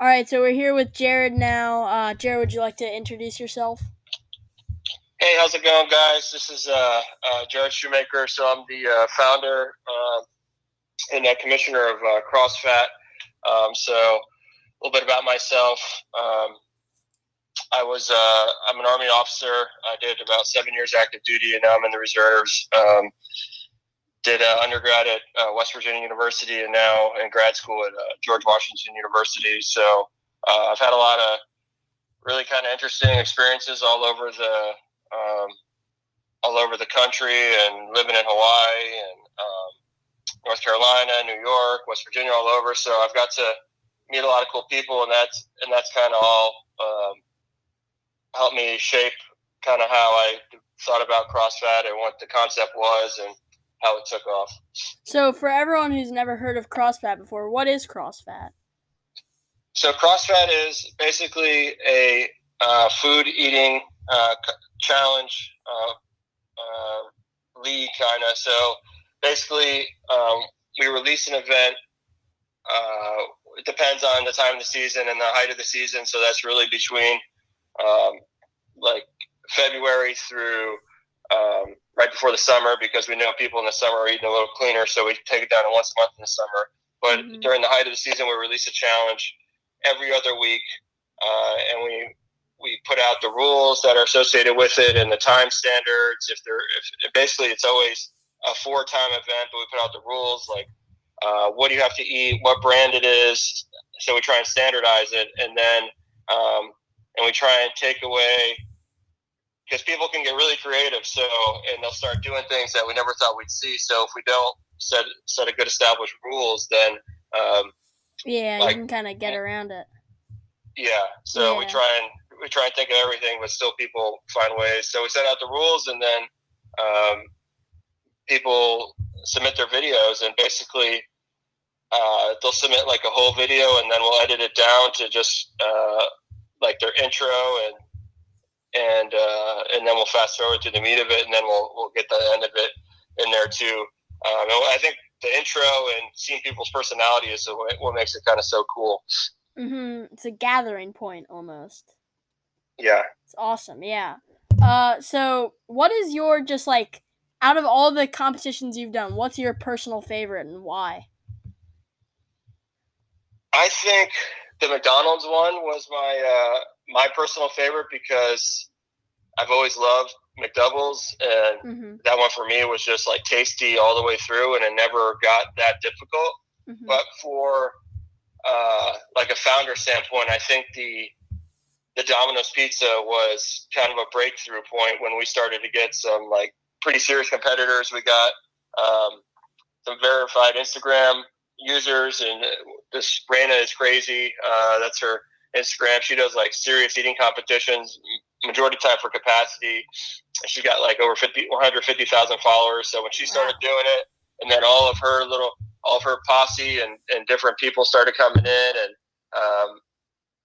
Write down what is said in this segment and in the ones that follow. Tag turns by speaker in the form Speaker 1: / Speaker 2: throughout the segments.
Speaker 1: All right, so we're here with Jared now. Uh, Jared, would you like to introduce yourself?
Speaker 2: Hey, how's it going, guys? This is uh, uh, Jared Shoemaker. So I'm the uh, founder um, and commissioner of uh, CrossFat. Um, so a little bit about myself. Um, I was uh, I'm an Army officer. I did about seven years active duty, and now I'm in the reserves. Um, did uh, undergrad at uh, West Virginia University, and now in grad school at uh, George Washington University. So uh, I've had a lot of really kind of interesting experiences all over the um, all over the country, and living in Hawaii and um, North Carolina, New York, West Virginia, all over. So I've got to meet a lot of cool people, and that's and that's kind of all um, helped me shape kind of how I thought about CrossFat and what the concept was and how it took off.
Speaker 1: So, for everyone who's never heard of CrossFat before, what is CrossFat?
Speaker 2: So, CrossFat is basically a uh, food eating uh, challenge uh, uh league, kind of. So, basically, um, we release an event. Uh, it depends on the time of the season and the height of the season. So, that's really between um, like February through um, right before the summer because we know people in the summer are eating a little cleaner, so we take it down to once a month in the summer. But mm-hmm. during the height of the season, we release a challenge every other week, uh, and we we put out the rules that are associated with it and the time standards. If they're if basically it's always a four time event, but we put out the rules like uh, what do you have to eat, what brand it is. So we try and standardize it, and then um, and we try and take away because people can get really creative. So, and they'll start doing things that we never thought we'd see. So, if we don't set set a good established rules, then um,
Speaker 1: yeah, like, you can kind of get around it.
Speaker 2: Yeah. So yeah. we try and we try and think of everything, but still people find ways. So we set out the rules, and then um, people submit their videos, and basically. Uh, they'll submit like a whole video and then we'll edit it down to just uh, like their intro and and uh, and then we'll fast forward to the meat of it, and then we'll we'll get the end of it in there too. Um, I think the intro and seeing people's personality is what makes it kind of so cool.
Speaker 1: Mm-hmm. It's a gathering point almost.
Speaker 2: Yeah.
Speaker 1: It's awesome. Yeah. Uh, so what is your just like out of all the competitions you've done, what's your personal favorite and why?
Speaker 2: I think the McDonald's one was my uh, my personal favorite because I've always loved McDoubles, and mm-hmm. that one for me was just like tasty all the way through, and it never got that difficult. Mm-hmm. But for uh, like a founder standpoint, I think the the Domino's pizza was kind of a breakthrough point when we started to get some like pretty serious competitors. We got um, some verified Instagram users, and this Raina is crazy. Uh, that's her Instagram. She does like serious eating competitions, majority time for capacity. She got like over 50, 150,000 followers. So when she started doing it, and then all of her little, all of her posse and, and different people started coming in, and um,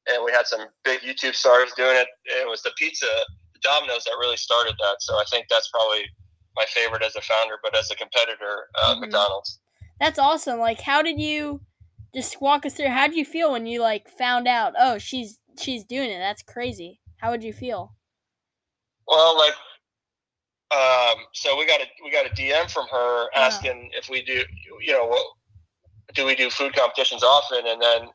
Speaker 2: and we had some big YouTube stars doing it. It was the pizza, the Domino's that really started that. So I think that's probably my favorite as a founder, but as a competitor, uh, mm-hmm. McDonald's.
Speaker 1: That's awesome. Like, how did you just walk us through? How did you feel when you like found out? Oh, she's she's doing it. That's crazy. How would you feel?
Speaker 2: Well, like, um, so we got a we got a DM from her uh-huh. asking if we do, you know, what do we do food competitions often? And then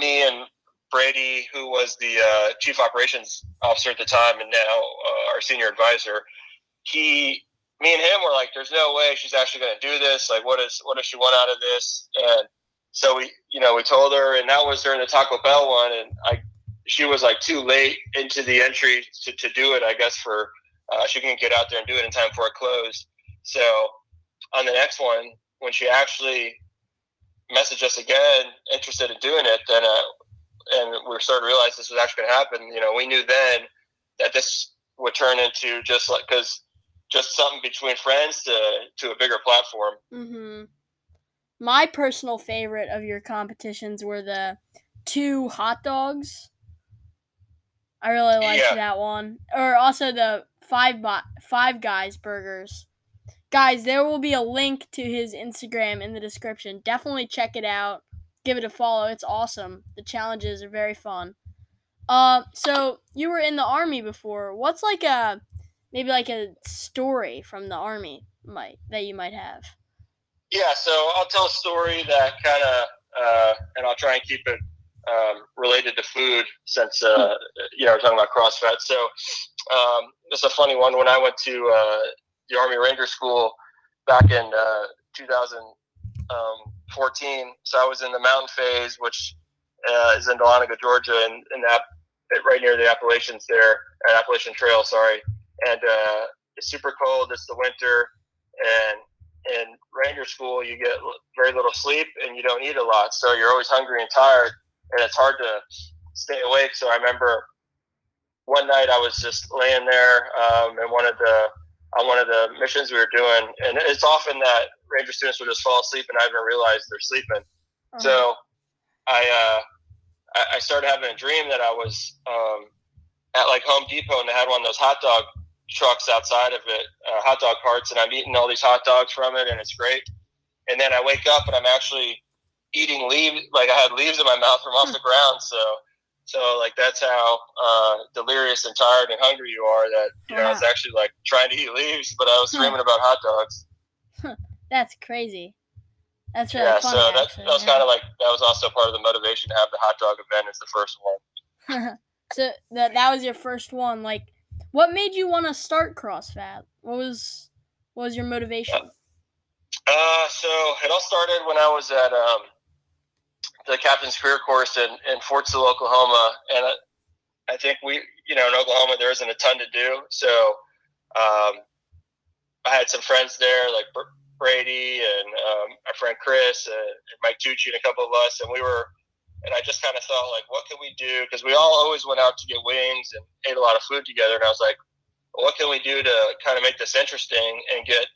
Speaker 2: me and Brady, who was the uh, chief operations officer at the time and now uh, our senior advisor, he me and him were like, "There's no way she's actually going to do this. Like, what is what does she want out of this?" And so we, you know, we told her, and that was during the Taco Bell one, and I, she was like too late into the entry to, to do it. I guess for uh, she couldn't get out there and do it in time for it closed. So on the next one, when she actually messaged us again, interested in doing it, then uh, and we started to realize this was actually going to happen. You know, we knew then that this would turn into just like because just something between friends to to a bigger platform.
Speaker 1: Mm-hmm. My personal favorite of your competitions were the two hot dogs. I really liked yeah. that one, or also the five bo- five guys burgers. Guys, there will be a link to his Instagram in the description. Definitely check it out. give it a follow. It's awesome. The challenges are very fun. Uh, so you were in the army before. What's like a maybe like a story from the army might that you might have?
Speaker 2: Yeah, so I'll tell a story that kind of, uh, and I'll try and keep it um, related to food since uh, you know we're talking about CrossFat. So um, it's a funny one. When I went to uh, the Army Ranger School back in uh, 2014, so I was in the mountain phase, which uh, is in Dahlonega, Georgia, and, and that right near the Appalachians there, Appalachian Trail. Sorry, and uh, it's super cold. It's the winter, and in Ranger School, you get very little sleep and you don't eat a lot, so you're always hungry and tired and it's hard to stay awake. So I remember one night I was just laying there um, in one of the on one of the missions we were doing, and it's often that ranger students will just fall asleep and not even realize they're sleeping. Uh-huh. So I uh, I started having a dream that I was um, at like Home Depot and they had one of those hot dog trucks outside of it, uh, hot dog carts, and I'm eating all these hot dogs from it, and it's great. And then I wake up and I'm actually eating leaves, like I had leaves in my mouth from off the ground. So, so like that's how uh, delirious and tired and hungry you are. That you know, I was actually like trying to eat leaves, but I was dreaming about hot dogs.
Speaker 1: that's crazy. That's really yeah. Funny,
Speaker 2: so that, that was yeah. kind of like that was also part of the motivation to have the hot dog event as the first one.
Speaker 1: so that that was your first one. Like, what made you want to start CrossFat? What was what was your motivation?
Speaker 2: Uh, so it all started when I was at um, the captain's career course in, in Fort Sill, Oklahoma, and I, I think we, you know, in Oklahoma there isn't a ton to do, so um, I had some friends there, like Brady and um, our friend Chris and, and Mike Tucci and a couple of us, and we were, and I just kind of thought like, what can we do? Because we all always went out to get wings and ate a lot of food together, and I was like, what can we do to kind of make this interesting and get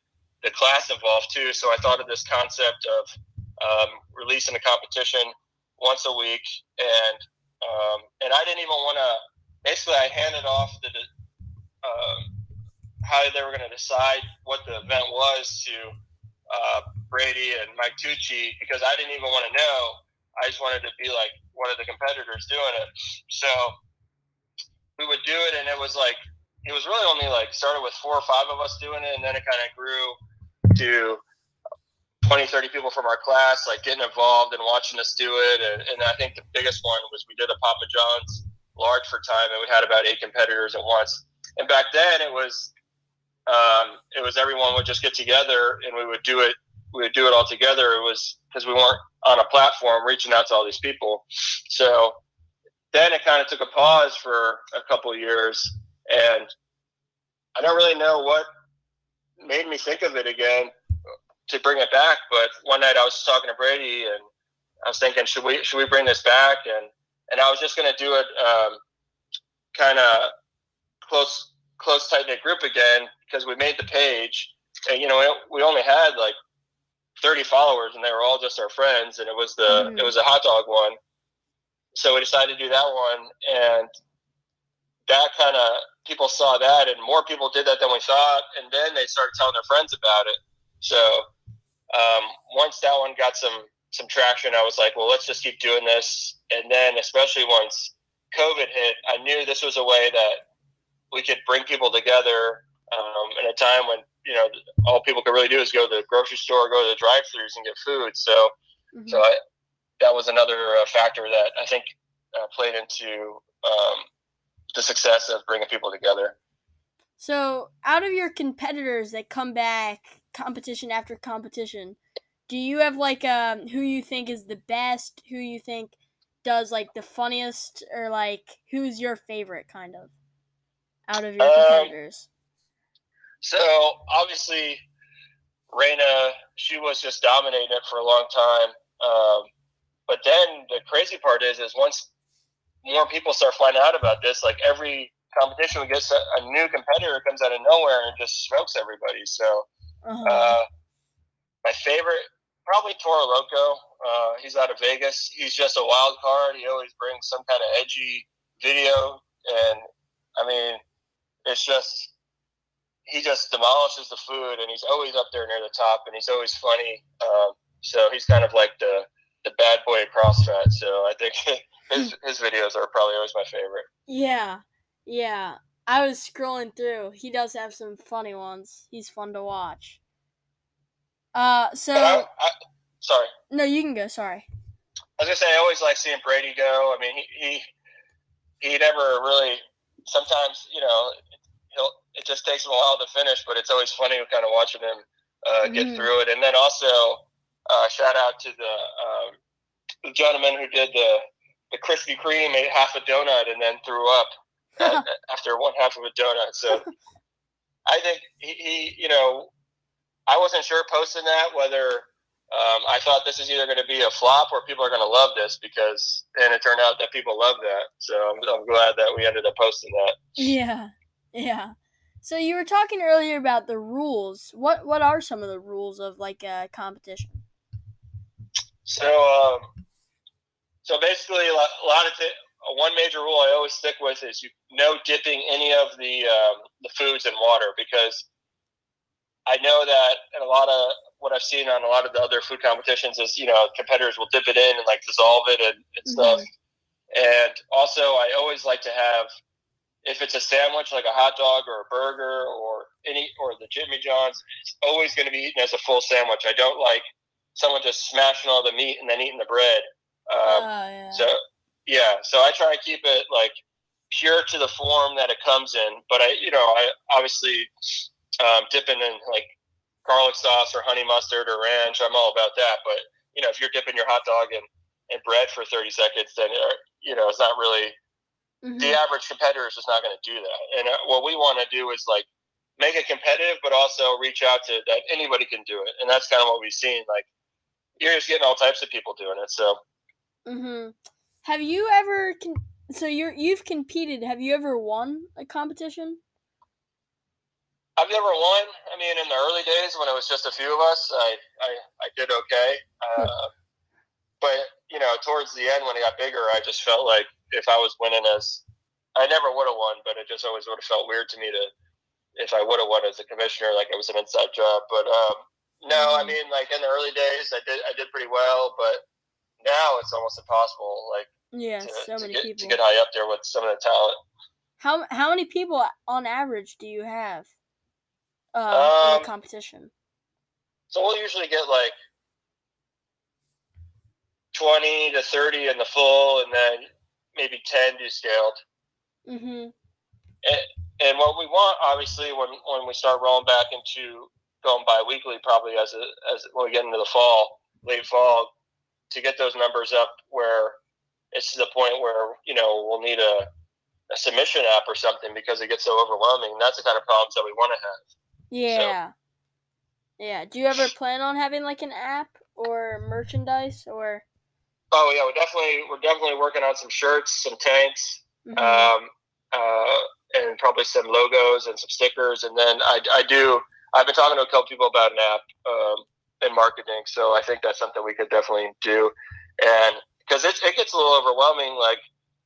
Speaker 2: the class involved too? So I thought of this concept of um, releasing a competition once a week, and um, and I didn't even want to. Basically, I handed off the um, how they were going to decide what the event was to uh, Brady and Mike Tucci because I didn't even want to know. I just wanted to be like one of the competitors doing it. So we would do it, and it was like it was really only like started with four or five of us doing it, and then it kind of grew to 20, 30 people from our class, like getting involved and watching us do it. And, and I think the biggest one was we did a Papa John's large for time, and we had about eight competitors at once. And back then, it was um, it was everyone would just get together and we would do it. We would do it all together. It was because we weren't on a platform reaching out to all these people. So then it kind of took a pause for a couple years, and I don't really know what made me think of it again to bring it back. But one night I was talking to Brady and I was thinking, should we should we bring this back? And and I was just going to do it um, kind of close close tight knit group again because we made the page and you know we only had like 30 followers and they were all just our friends and it was the mm-hmm. it was a hot dog one so we decided to do that one and that kind of people saw that and more people did that than we thought and then they started telling their friends about it so um, once that one got some some traction, I was like, well, let's just keep doing this. And then, especially once COVID hit, I knew this was a way that we could bring people together um, in a time when you know all people could really do is go to the grocery store, go to the drive-throughs, and get food. So, mm-hmm. so I, that was another uh, factor that I think uh, played into um, the success of bringing people together.
Speaker 1: So, out of your competitors that come back competition after competition, do you have like um who you think is the best? Who you think does like the funniest, or like who's your favorite kind of out of your um, competitors?
Speaker 2: So obviously, Raina, she was just dominating it for a long time. Um, but then the crazy part is, is once more people start finding out about this, like every competition we get a new competitor comes out of nowhere and just smokes everybody. So uh-huh. uh, my favorite, probably Toro Loco. Uh, he's out of Vegas. He's just a wild card. He always brings some kind of edgy video, and I mean, it's just he just demolishes the food, and he's always up there near the top, and he's always funny. Um, so he's kind of like the the bad boy CrossFat. So I think his his videos are probably always my favorite.
Speaker 1: Yeah, yeah. I was scrolling through. He does have some funny ones. He's fun to watch. Uh, so.
Speaker 2: I, I, sorry.
Speaker 1: No, you can go. Sorry.
Speaker 2: I was gonna say I always like seeing Brady go. I mean, he he, he never really. Sometimes you know, it just takes him a while to finish, but it's always funny kind of watching him uh, get mm. through it. And then also uh, shout out to the, um, the gentleman who did the the Krispy Kreme, ate half a donut and then threw up at, after one half of a donut. So I think he, he, you know, I wasn't sure posting that whether um, I thought this is either going to be a flop or people are going to love this because, and it turned out that people love that. So I'm, I'm glad that we ended up posting that.
Speaker 1: Yeah, yeah. So you were talking earlier about the rules. What what are some of the rules of like a competition?
Speaker 2: So um, so basically, a lot of th- one major rule I always stick with is you no dipping any of the um, the foods in water because I know that in a lot of what I've seen on a lot of the other food competitions is you know competitors will dip it in and like dissolve it and, and mm-hmm. stuff. And also, I always like to have if it's a sandwich like a hot dog or a burger or any or the Jimmy John's, it's always going to be eaten as a full sandwich. I don't like someone just smashing all the meat and then eating the bread. Um, oh, yeah. So yeah, so I try and keep it like pure to the form that it comes in. But I, you know, I obviously um, dipping in like garlic sauce or honey mustard or ranch. I'm all about that. But you know, if you're dipping your hot dog in, in bread for 30 seconds, then uh, you know it's not really Mm-hmm. The average competitor is just not going to do that. And uh, what we want to do is like make it competitive, but also reach out to that anybody can do it. And that's kind of what we've seen. Like you're just getting all types of people doing it. So.
Speaker 1: Hmm. Have you ever? Con- so you're you've competed. Have you ever won a competition?
Speaker 2: I've never won. I mean, in the early days when it was just a few of us, I I, I did okay. Uh, but you know, towards the end when it got bigger, I just felt like if I was winning as I never would have won, but it just always would have felt weird to me to if I would have won as a commissioner, like it was an inside job. But um, no, I mm-hmm. mean, like in the early days, I did I did pretty well, but now it's almost impossible. Like
Speaker 1: yeah, to, so many
Speaker 2: get,
Speaker 1: people
Speaker 2: to get high up there with some of the talent.
Speaker 1: How how many people on average do you have uh, um, in a competition?
Speaker 2: So we'll usually get like 20 to 30 in the full, and then maybe 10 do scaled.
Speaker 1: Mm-hmm.
Speaker 2: And, and what we want, obviously, when, when we start rolling back into going bi-weekly, probably as a, as when we get into the fall, late fall, to get those numbers up where it's to the point where you know we'll need a, a submission app or something because it gets so overwhelming. That's the kind of problems that we want to have.
Speaker 1: Yeah. So. Yeah. Do you ever plan on having like an app or merchandise or?
Speaker 2: Oh yeah, we're definitely we're definitely working on some shirts, some tanks, mm-hmm. um, uh, and probably some logos and some stickers. And then I, I do. I've been talking to a couple people about an app um, in marketing, so I think that's something we could definitely do. And because it, it gets a little overwhelming, like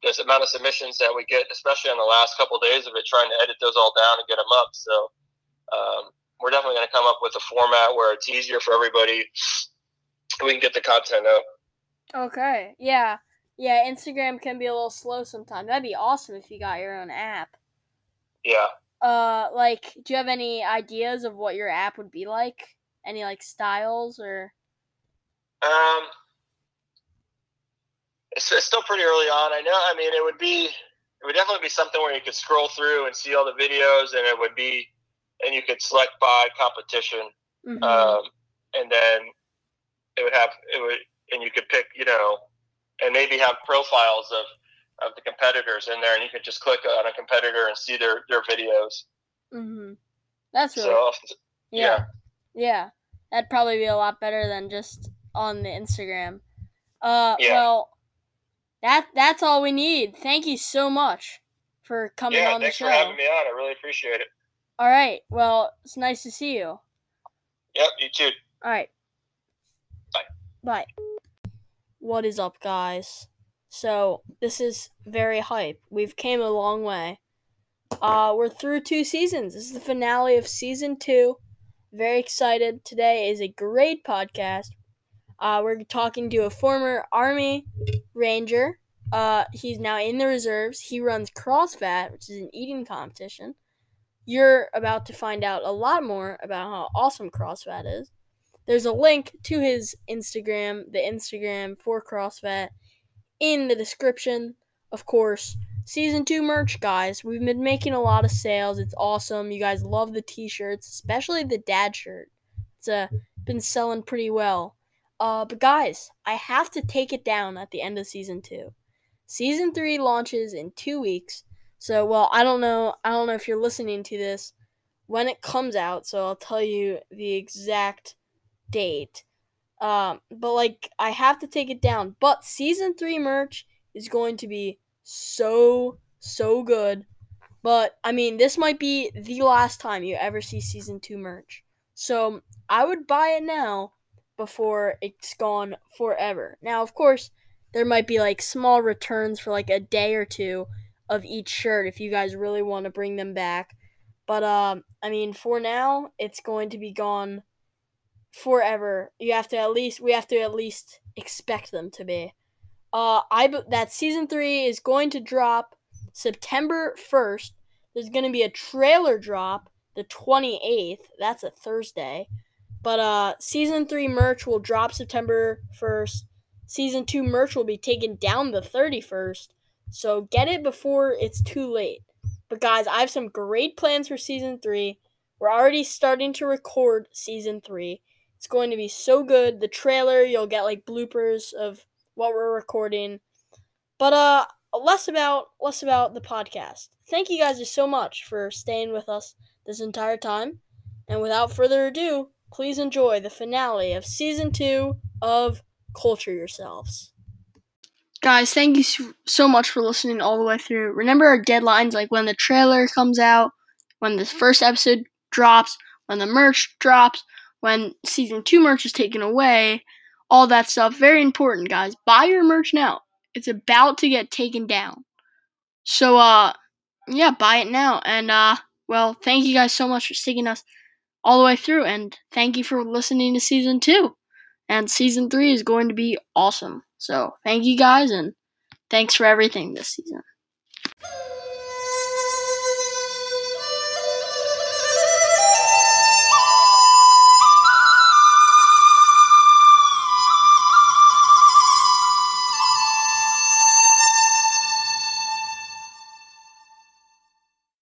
Speaker 2: this amount of submissions that we get, especially on the last couple of days of it, trying to edit those all down and get them up. So um, we're definitely going to come up with a format where it's easier for everybody. We can get the content up.
Speaker 1: Okay. Yeah. Yeah, Instagram can be a little slow sometimes. That'd be awesome if you got your own app.
Speaker 2: Yeah.
Speaker 1: Uh like do you have any ideas of what your app would be like? Any like styles or
Speaker 2: Um it's, it's still pretty early on. I know I mean it would be it would definitely be something where you could scroll through and see all the videos and it would be and you could select by competition. Mm-hmm. Um and then it would have it would and you could pick, you know, and maybe have profiles of of the competitors in there, and you could just click on a competitor and see their their videos.
Speaker 1: Mhm. That's really so, yeah. yeah. Yeah. That'd probably be a lot better than just on the Instagram. Uh yeah. well that that's all we need. Thank you so much for coming
Speaker 2: yeah,
Speaker 1: on the
Speaker 2: show. Yeah, thanks for having me on. I really appreciate it.
Speaker 1: All right. Well, it's nice to see you.
Speaker 2: Yep, you too.
Speaker 1: All right.
Speaker 2: Bye.
Speaker 1: Bye. What is up, guys? So, this is very hype. We've came a long way. Uh, we're through two seasons. This is the finale of season two. Very excited. Today is a great podcast. Uh, we're talking to a former Army Ranger. Uh, he's now in the reserves. He runs CrossFat, which is an eating competition. You're about to find out a lot more about how awesome CrossFat is. There's a link to his Instagram, the Instagram for CrossFat, in the description. Of course, season two merch, guys. We've been making a lot of sales. It's awesome. You guys love the t-shirts, especially the dad shirt. It's uh, been selling pretty well. Uh, but guys, I have to take it down at the end of season two. Season three launches in two weeks. So, well, I don't know. I don't know if you're listening to this when it comes out. So I'll tell you the exact date. Um, but like, I have to take it down. But season three merch is going to be so so good. But I mean, this might be the last time you ever see season two merch. So I would buy it now before it's gone forever. Now, of course, there might be like small returns for like a day or two of each shirt if you guys really want to bring them back. But um, I mean, for now, it's going to be gone forever. You have to at least we have to at least expect them to be. Uh, I that season three is going to drop September first. There's going to be a trailer drop the twenty eighth. That's a Thursday. But uh, season three merch will drop September first. Season two merch will be taken down the thirty first. So get it before it's too late. But guys, I have some great plans for season three. We're already starting to record season three. It's going to be so good. The trailer, you'll get like bloopers of what we're recording. But uh less about less about the podcast. Thank you guys so much for staying with us this entire time. And without further ado, please enjoy the finale of season 2 of Culture Yourselves. Guys, thank you so much for listening all the way through. Remember our deadlines like when the trailer comes out, when the first episode drops, when the merch drops, when season 2 merch is taken away, all that stuff. Very important, guys. Buy your merch now. It's about to get taken down. So uh yeah, buy it now. And uh well, thank you guys so much for sticking us all the way through and thank you for listening to season 2. And season 3 is going to be awesome. So thank you guys and thanks for everything this season.